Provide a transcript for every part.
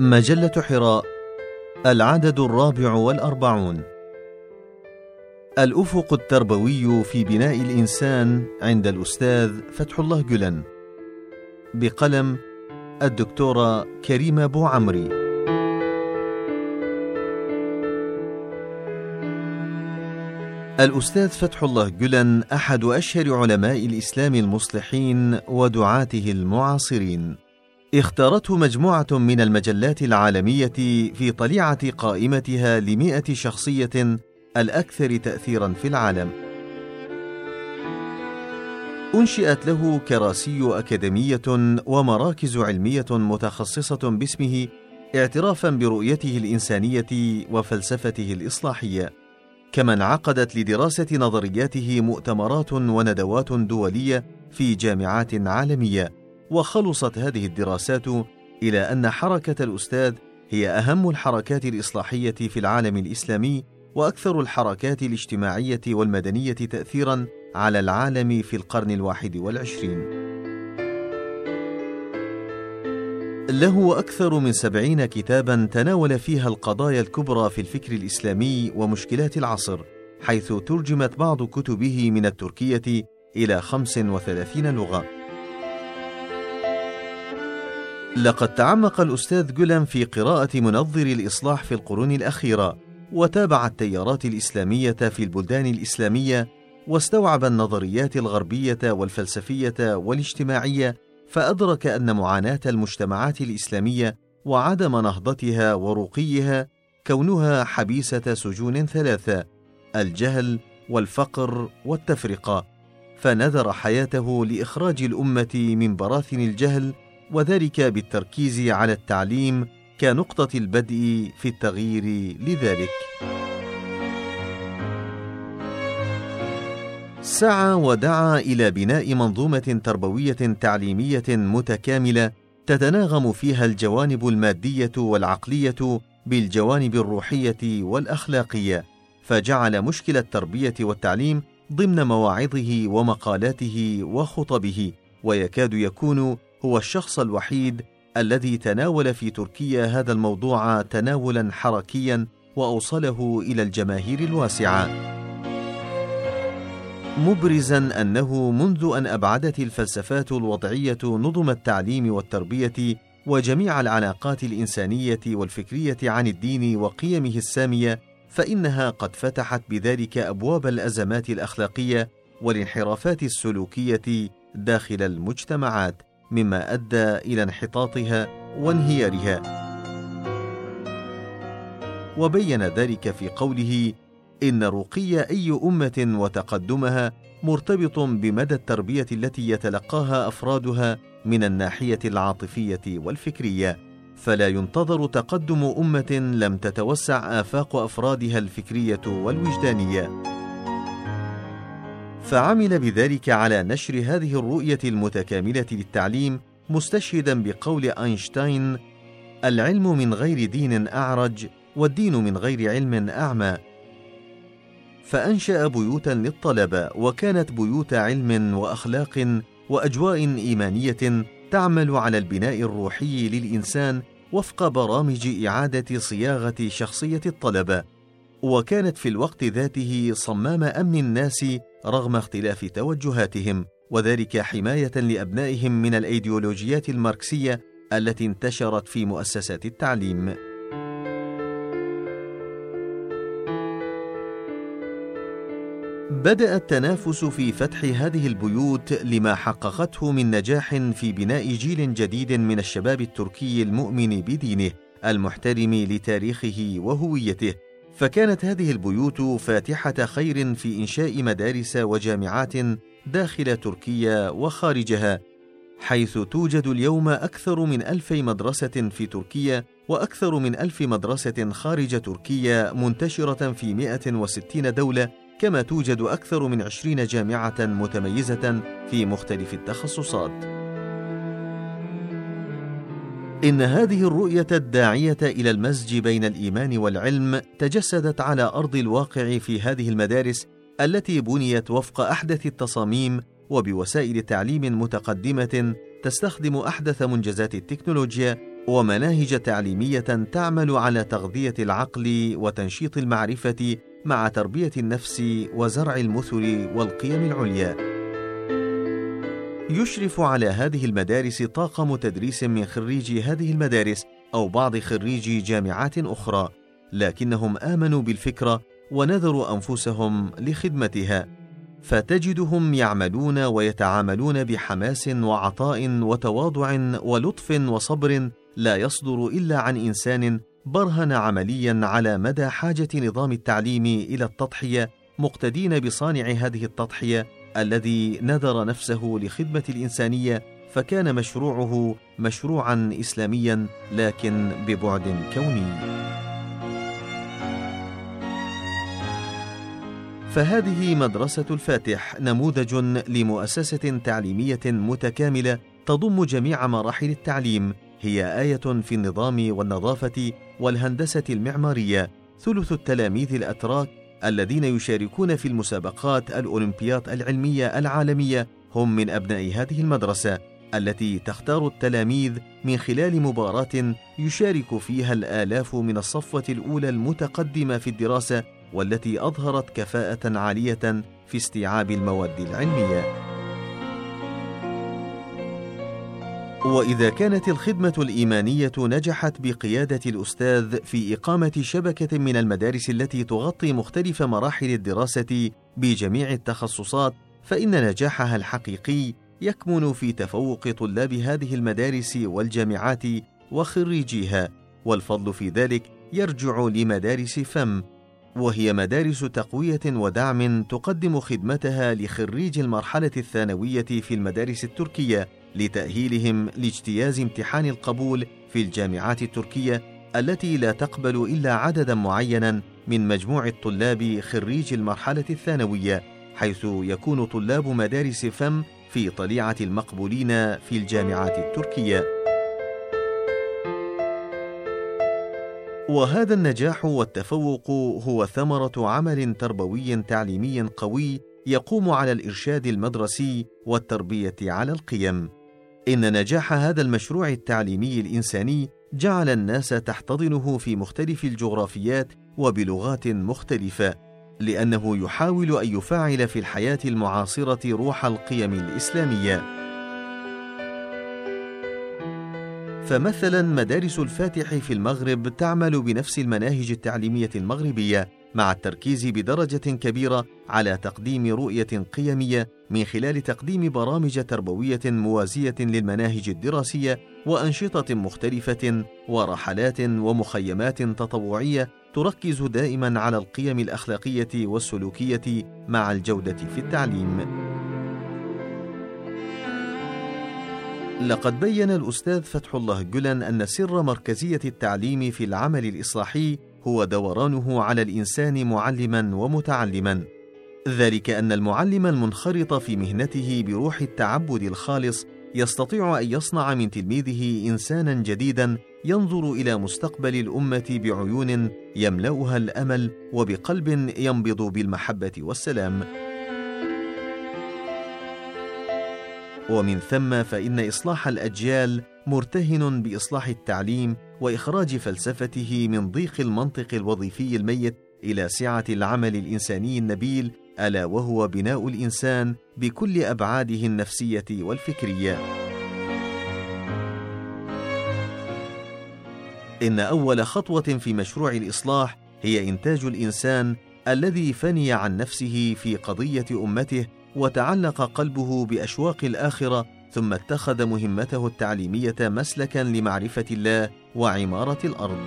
مجلة حراء العدد الرابع والأربعون. الأفق التربوي في بناء الإنسان عند الأستاذ فتح الله جلن. بقلم الدكتورة كريمة بو عمري. الأستاذ فتح الله جلن أحد أشهر علماء الإسلام المصلحين ودعاته المعاصرين. اختارته مجموعة من المجلات العالمية في طليعة قائمتها لمئة شخصية الأكثر تأثيرا في العالم. أنشئت له كراسي أكاديمية ومراكز علمية متخصصة باسمه اعترافا برؤيته الإنسانية وفلسفته الإصلاحية. كما انعقدت لدراسة نظرياته مؤتمرات وندوات دولية في جامعات عالمية. وخلصت هذه الدراسات إلى أن حركة الأستاذ هي أهم الحركات الإصلاحية في العالم الإسلامي وأكثر الحركات الاجتماعية والمدنية تاثيرا على العالم في القرن الواحد والعشرين. له أكثر من سبعين كتابا تناول فيها القضايا الكبرى في الفكر الإسلامي ومشكلات العصر حيث ترجمت بعض كتبه من التركية إلى خمس وثلاثين لغة. لقد تعمق الأستاذ جولان في قراءة منظر الإصلاح في القرون الأخيرة، وتابع التيارات الإسلامية في البلدان الإسلامية، واستوعب النظريات الغربية والفلسفية والاجتماعية، فأدرك أن معاناة المجتمعات الإسلامية وعدم نهضتها ورقيها كونها حبيسة سجون ثلاثة: الجهل والفقر والتفرقة، فنذر حياته لإخراج الأمة من براثن الجهل وذلك بالتركيز على التعليم كنقطة البدء في التغيير لذلك. سعى ودعا إلى بناء منظومة تربوية تعليمية متكاملة تتناغم فيها الجوانب المادية والعقلية بالجوانب الروحية والأخلاقية، فجعل مشكل التربية والتعليم ضمن مواعظه ومقالاته وخطبه، ويكاد يكون هو الشخص الوحيد الذي تناول في تركيا هذا الموضوع تناولا حركيا وأوصله إلى الجماهير الواسعة. مبرزا أنه منذ أن أبعدت الفلسفات الوضعية نظم التعليم والتربية وجميع العلاقات الإنسانية والفكرية عن الدين وقيمه السامية فإنها قد فتحت بذلك أبواب الأزمات الأخلاقية والانحرافات السلوكية داخل المجتمعات. مما أدى إلى انحطاطها وانهيارها. وبين ذلك في قوله إن رقي أي أمة وتقدمها مرتبط بمدى التربية التي يتلقاها أفرادها من الناحية العاطفية والفكرية فلا ينتظر تقدم أمة لم تتوسع آفاق أفرادها الفكرية والوجدانية. فعمل بذلك على نشر هذه الرؤية المتكاملة للتعليم مستشهدا بقول أينشتاين العلم من غير دين أعرج والدين من غير علم أعمى فأنشأ بيوتا للطلبة وكانت بيوت علم وأخلاق وأجواء إيمانية تعمل على البناء الروحي للإنسان وفق برامج إعادة صياغة شخصية الطلبة. وكانت في الوقت ذاته صمام أمن الناس رغم اختلاف توجهاتهم وذلك حماية لأبنائهم من الأيديولوجيات الماركسية التي انتشرت في مؤسسات التعليم. بدأ التنافس في فتح هذه البيوت لما حققته من نجاح في بناء جيل جديد من الشباب التركي المؤمن بدينه المحترم لتاريخه وهويته. فكانت هذه البيوت فاتحة خير في إنشاء مدارس وجامعات داخل تركيا وخارجها حيث توجد اليوم أكثر من ألف مدرسة في تركيا وأكثر من ألف مدرسة خارج تركيا منتشرة في 160 دولة كما توجد أكثر من 20 جامعة متميزة في مختلف التخصصات. إن هذه الرؤية الداعية إلى المزج بين الإيمان والعلم تجسدت على أرض الواقع في هذه المدارس التي بنيت وفق أحدث التصاميم وبوسائل تعليم متقدمة تستخدم أحدث منجزات التكنولوجيا ومناهج تعليمية تعمل على تغذية العقل وتنشيط المعرفة مع تربية النفس وزرع المثل والقيم العليا. يشرف على هذه المدارس طاقم تدريس من خريجي هذه المدارس أو بعض خريجي جامعات أخرى لكنهم آمنوا بالفكرة ونذروا أنفسهم لخدمتها فتجدهم يعملون ويتعاملون بحماس وعطاء وتواضع ولطف وصبر لا يصدر إلا عن إنسان برهن عمليا على مدى حاجة نظام التعليم إلى التضحية مقتدين بصانع هذه التضحية الذي نذر نفسه لخدمة الإنسانية فكان مشروعه مشروعا اسلاميا لكن ببعد كوني. فهذه مدرسة الفاتح نموذج لمؤسسة تعليمية متكاملة تضم جميع مراحل التعليم، هي آية في النظام والنظافة والهندسة المعمارية، ثلث التلاميذ الأتراك الذين يشاركون في المسابقات الأولمبياد العلمية العالمية هم من أبناء هذه المدرسة، التي تختار التلاميذ من خلال مباراة يشارك فيها الآلاف من الصفوة الأولى المتقدمة في الدراسة والتي أظهرت كفاءة عالية في استيعاب المواد العلمية. وإذا كانت الخدمة الإيمانية نجحت بقيادة الأستاذ في إقامة شبكة من المدارس التي تغطي مختلف مراحل الدراسة بجميع التخصصات فإن نجاحها الحقيقي يكمن في تفوق طلاب هذه المدارس والجامعات وخريجيها والفضل في ذلك يرجع لمدارس فم وهي مدارس تقوية ودعم تقدم خدمتها لخريج المرحلة الثانوية في المدارس التركية. لتأهيلهم لاجتياز امتحان القبول في الجامعات التركية التي لا تقبل إلا عددا معينا من مجموع الطلاب خريج المرحلة الثانوية حيث يكون طلاب مدارس فم في طليعة المقبولين في الجامعات التركية. وهذا النجاح والتفوق هو ثمرة عمل تربوي تعليمي قوي يقوم على الإرشاد المدرسي والتربية على القيم. إن نجاح هذا المشروع التعليمي الإنساني جعل الناس تحتضنه في مختلف الجغرافيات وبلغات مختلفة لأنه يحاول أن يفعل في الحياة المعاصرة روح القيم الإسلامية. فمثلا مدارس الفاتح في المغرب تعمل بنفس المناهج التعليمية المغربية مع التركيز بدرجة كبيرة على تقديم رؤية قيمية من خلال تقديم برامج تربوية موازية للمناهج الدراسية وأنشطة مختلفة ورحلات ومخيمات تطوعية تركز دائما على القيم الأخلاقية والسلوكية مع الجودة في التعليم. لقد بين الأستاذ فتح الله جلن أن سر مركزية التعليم في العمل الإصلاحي هو دورانه على الإنسان معلما ومتعلما. ذلك أن المعلم المنخرط في مهنته بروح التعبد الخالص يستطيع أن يصنع من تلميذه إنسانا جديدا ينظر إلى مستقبل الأمة بعيون يملأها الأمل وبقلب ينبض بالمحبة والسلام. ومن ثم فإن إصلاح الأجيال مرتهن بإصلاح التعليم وإخراج فلسفته من ضيق المنطق الوظيفي الميت إلى سعة العمل الإنساني النبيل ألا وهو بناء الإنسان بكل أبعاده النفسية والفكرية. إن أول خطوة في مشروع الإصلاح هي إنتاج الإنسان الذي فني عن نفسه في قضية أمته وتعلق قلبه بأشواق الآخرة ثم اتخذ مهمته التعليمية مسلكا لمعرفة الله وعمارة الأرض.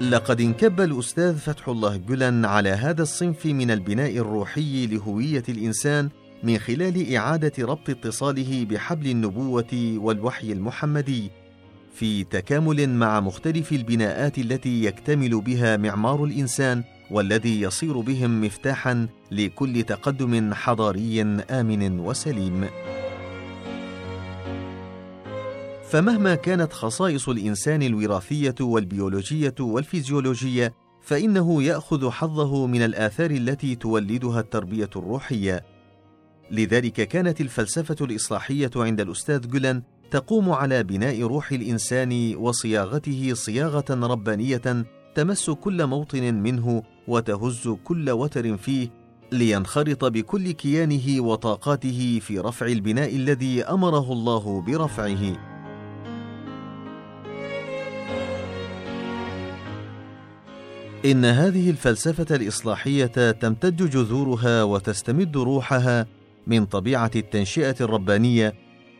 لقد انكب الأستاذ فتح الله جلن على هذا الصنف من البناء الروحي لهوية الإنسان من خلال إعادة ربط اتصاله بحبل النبوة والوحي المحمدي في تكامل مع مختلف البناءات التي يكتمل بها معمار الإنسان والذي يصير بهم مفتاحا لكل تقدم حضاري آمن وسليم. فمهما كانت خصائص الإنسان الوراثية والبيولوجية والفيزيولوجية فإنه يأخذ حظه من الآثار التي تولدها التربية الروحية. لذلك كانت الفلسفة الإصلاحية عند الأستاذ جولان تقوم على بناء روح الإنسان وصياغته صياغة ربانية تمس كل موطن منه وتهز كل وتر فيه لينخرط بكل كيانه وطاقاته في رفع البناء الذي أمره الله برفعه. إن هذه الفلسفة الإصلاحية تمتد جذورها وتستمد روحها من طبيعة التنشئة الربانية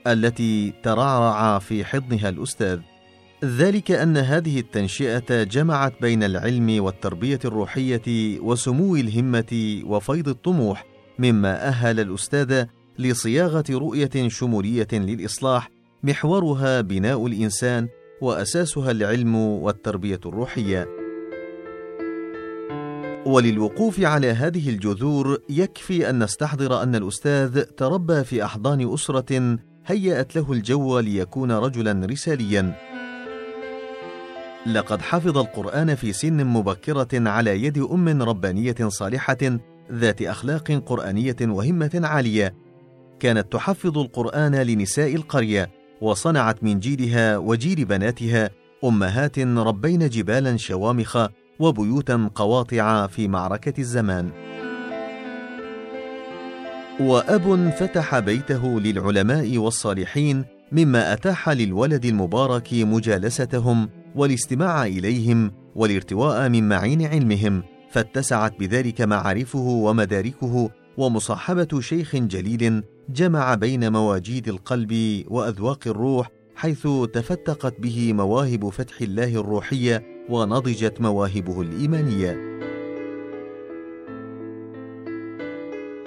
التي ترعرع في حضنها الأستاذ. ذلك أن هذه التنشئة جمعت بين العلم والتربية الروحية وسمو الهمة وفيض الطموح مما أهل الأستاذ لصياغة رؤية شمولية للإصلاح محورها بناء الإنسان وأساسها العلم والتربية الروحية. وللوقوف على هذه الجذور يكفي أن نستحضر أن الأستاذ تربى في أحضان أسرة هيأت له الجو ليكون رجلا رساليا. لقد حفظ القرآن في سن مبكرة على يد أم ربانية صالحة ذات أخلاق قرآنية وهمة عالية. كانت تحفظ القرآن لنساء القرية وصنعت من جيلها وجيل بناتها أمهات ربين جبالا شوامخ وبيوتا قواطع في معركة الزمان. وأب فتح بيته للعلماء والصالحين مما أتاح للولد المبارك مجالستهم والاستماع إليهم والارتواء من معين علمهم فاتسعت بذلك معارفه ومداركه ومصاحبة شيخ جليل جمع بين مواجيد القلب وأذواق الروح حيث تفتقت به مواهب فتح الله الروحية ونضجت مواهبه الإيمانية.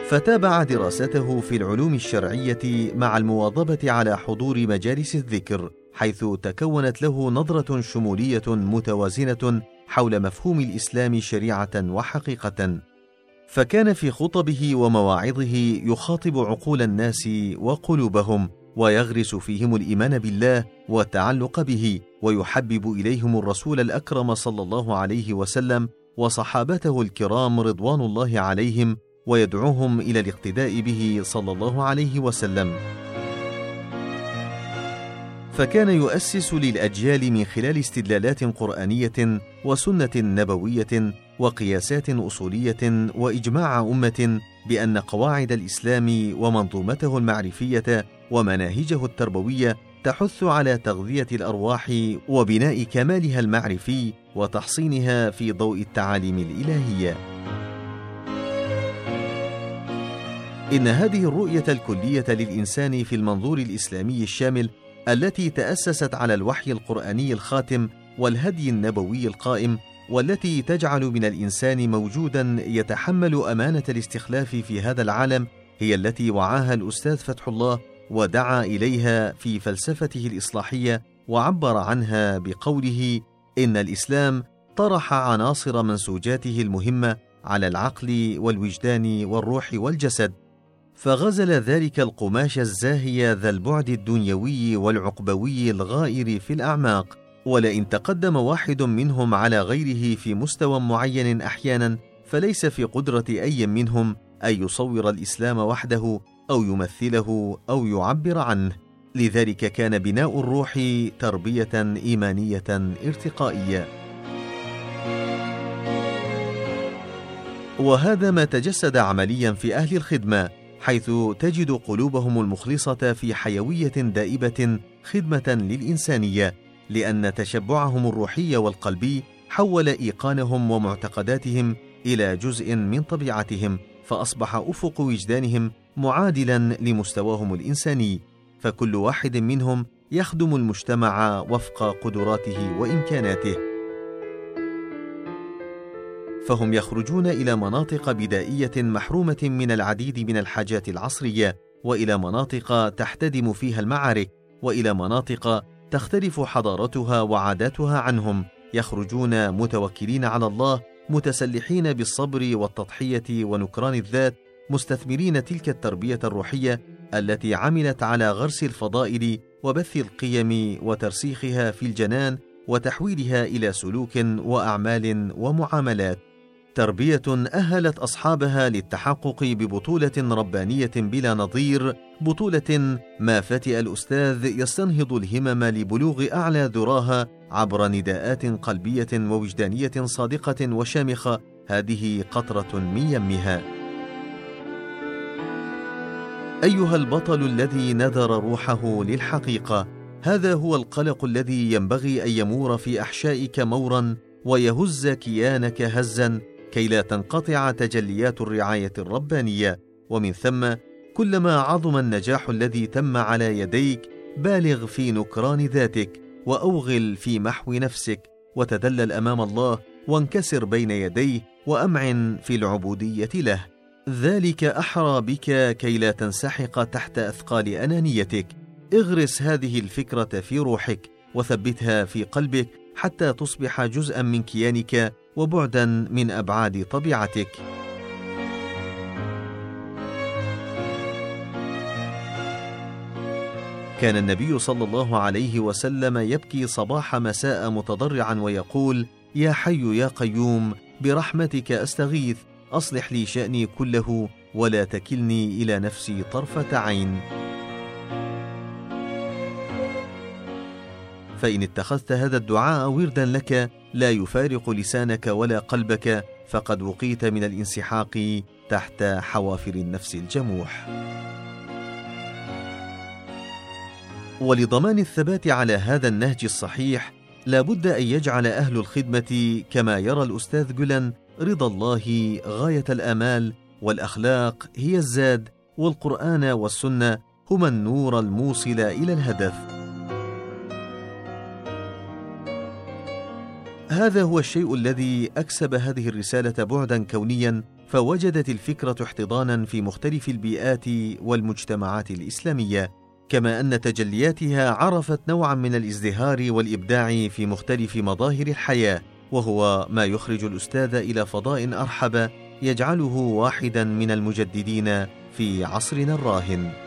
فتابع دراسته في العلوم الشرعية مع المواظبة على حضور مجالس الذكر حيث تكونت له نظرة شمولية متوازنة حول مفهوم الإسلام شريعة وحقيقة. فكان في خطبه ومواعظه يخاطب عقول الناس وقلوبهم ويغرس فيهم الإيمان بالله والتعلق به ويحبب إليهم الرسول الأكرم صلى الله عليه وسلم وصحابته الكرام رضوان الله عليهم ويدعوهم إلى الاقتداء به صلى الله عليه وسلم. فكان يؤسس للأجيال من خلال استدلالات قرآنية وسنة نبوية وقياسات أصولية وإجماع أمة بأن قواعد الإسلام ومنظومته المعرفية ومناهجه التربوية تحث على تغذية الأرواح وبناء كمالها المعرفي وتحصينها في ضوء التعاليم الإلهية. إن هذه الرؤية الكلية للإنسان في المنظور الإسلامي الشامل التي تأسست على الوحي القرآني الخاتم والهدي النبوي القائم والتي تجعل من الإنسان موجودا يتحمل أمانة الاستخلاف في هذا العالم هي التي وعاها الأستاذ فتح الله ودعا إليها في فلسفته الإصلاحية وعبر عنها بقوله إن الإسلام طرح عناصر منسوجاته المهمة على العقل والوجدان والروح والجسد فغزل ذلك القماش الزاهي ذا البعد الدنيوي والعقبوي الغائر في الأعماق. ولئن تقدم واحد منهم على غيره في مستوى معين أحيانا فليس في قدرة أي منهم أن يصور الإسلام وحده أو يمثله أو يعبر عنه. لذلك كان بناء الروح تربية إيمانية ارتقائية. وهذا ما تجسد عمليا في أهل الخدمة. حيث تجد قلوبهم المخلصة في حيوية دائبة خدمة للإنسانية لأن تشبعهم الروحي والقلبي حول إيقانهم ومعتقداتهم إلى جزء من طبيعتهم فأصبح أفق وجدانهم معادلا لمستواهم الإنساني فكل واحد منهم يخدم المجتمع وفق قدراته وإمكاناته. فهم يخرجون إلى مناطق بدائية محرومة من العديد من الحاجات العصرية وإلى مناطق تحتدم فيها المعارك وإلى مناطق تختلف حضارتها وعاداتها عنهم. يخرجون متوكلين على الله متسلحين بالصبر والتضحية ونكران الذات مستثمرين تلك التربية الروحية التي عملت على غرس الفضائل وبث القيم وترسيخها في الجنان وتحويلها إلى سلوك وأعمال ومعاملات. تربية أهلت أصحابها للتحقق ببطولة ربانية بلا نظير بطولة ما فتئ الأستاذ يستنهض الهمم لبلوغ أعلى ذراها عبر نداءات قلبية ووجدانية صادقة وشامخة هذه قطرة من يمها. أيها البطل الذي نذر روحه للحقيقة هذا هو القلق الذي ينبغي أن يمور في أحشائك مورا ويهز كيانك هزا كي لا تنقطع تجليات الرعاية الربانية ومن ثم كلما عظم النجاح الذي تم على يديك بالغ في نكران ذاتك وأوغل في محو نفسك وتدلل أمام الله وانكسر بين يديه وأمعن في العبودية له. ذلك أحرى بك كي لا تنسحق تحت أثقال أنانيتك. اغرس هذه الفكرة في روحك وثبتها في قلبك حتى تصبح جزءا من كيانك وبعدا من أبعاد طبيعتك. كان النبي صلى الله عليه وسلم يبكي صباح مساء متضرعا ويقول يا حي يا قيوم برحمتك أستغيث أصلح لي شأني كله ولا تكلني إلى نفسي طرفة عين. فإن اتخذت هذا الدعاء وردا لك لا يفارق لسانك ولا قلبك فقد وقيت من الانسحاق تحت حوافر النفس الجموح. ولضمان الثبات على هذا النهج الصحيح لا بد أن يجعل أهل الخدمة كما يرى الأستاذ جولان رضا الله غاية الآمال والأخلاق هي الزاد والقرآن والسنة هما النور الموصل إلى الهدف. هذا هو الشيء الذي أكسب هذه الرسالة بعدا كونيا فوجدت الفكرة احتضانا في مختلف البيئات والمجتمعات الإسلامية كما أن تجلياتها عرفت نوعا من الازدهار والإبداع في مختلف مظاهر الحياة وهو ما يخرج الأستاذ إلى فضاء أرحب يجعله واحدا من المجددين في عصرنا الراهن.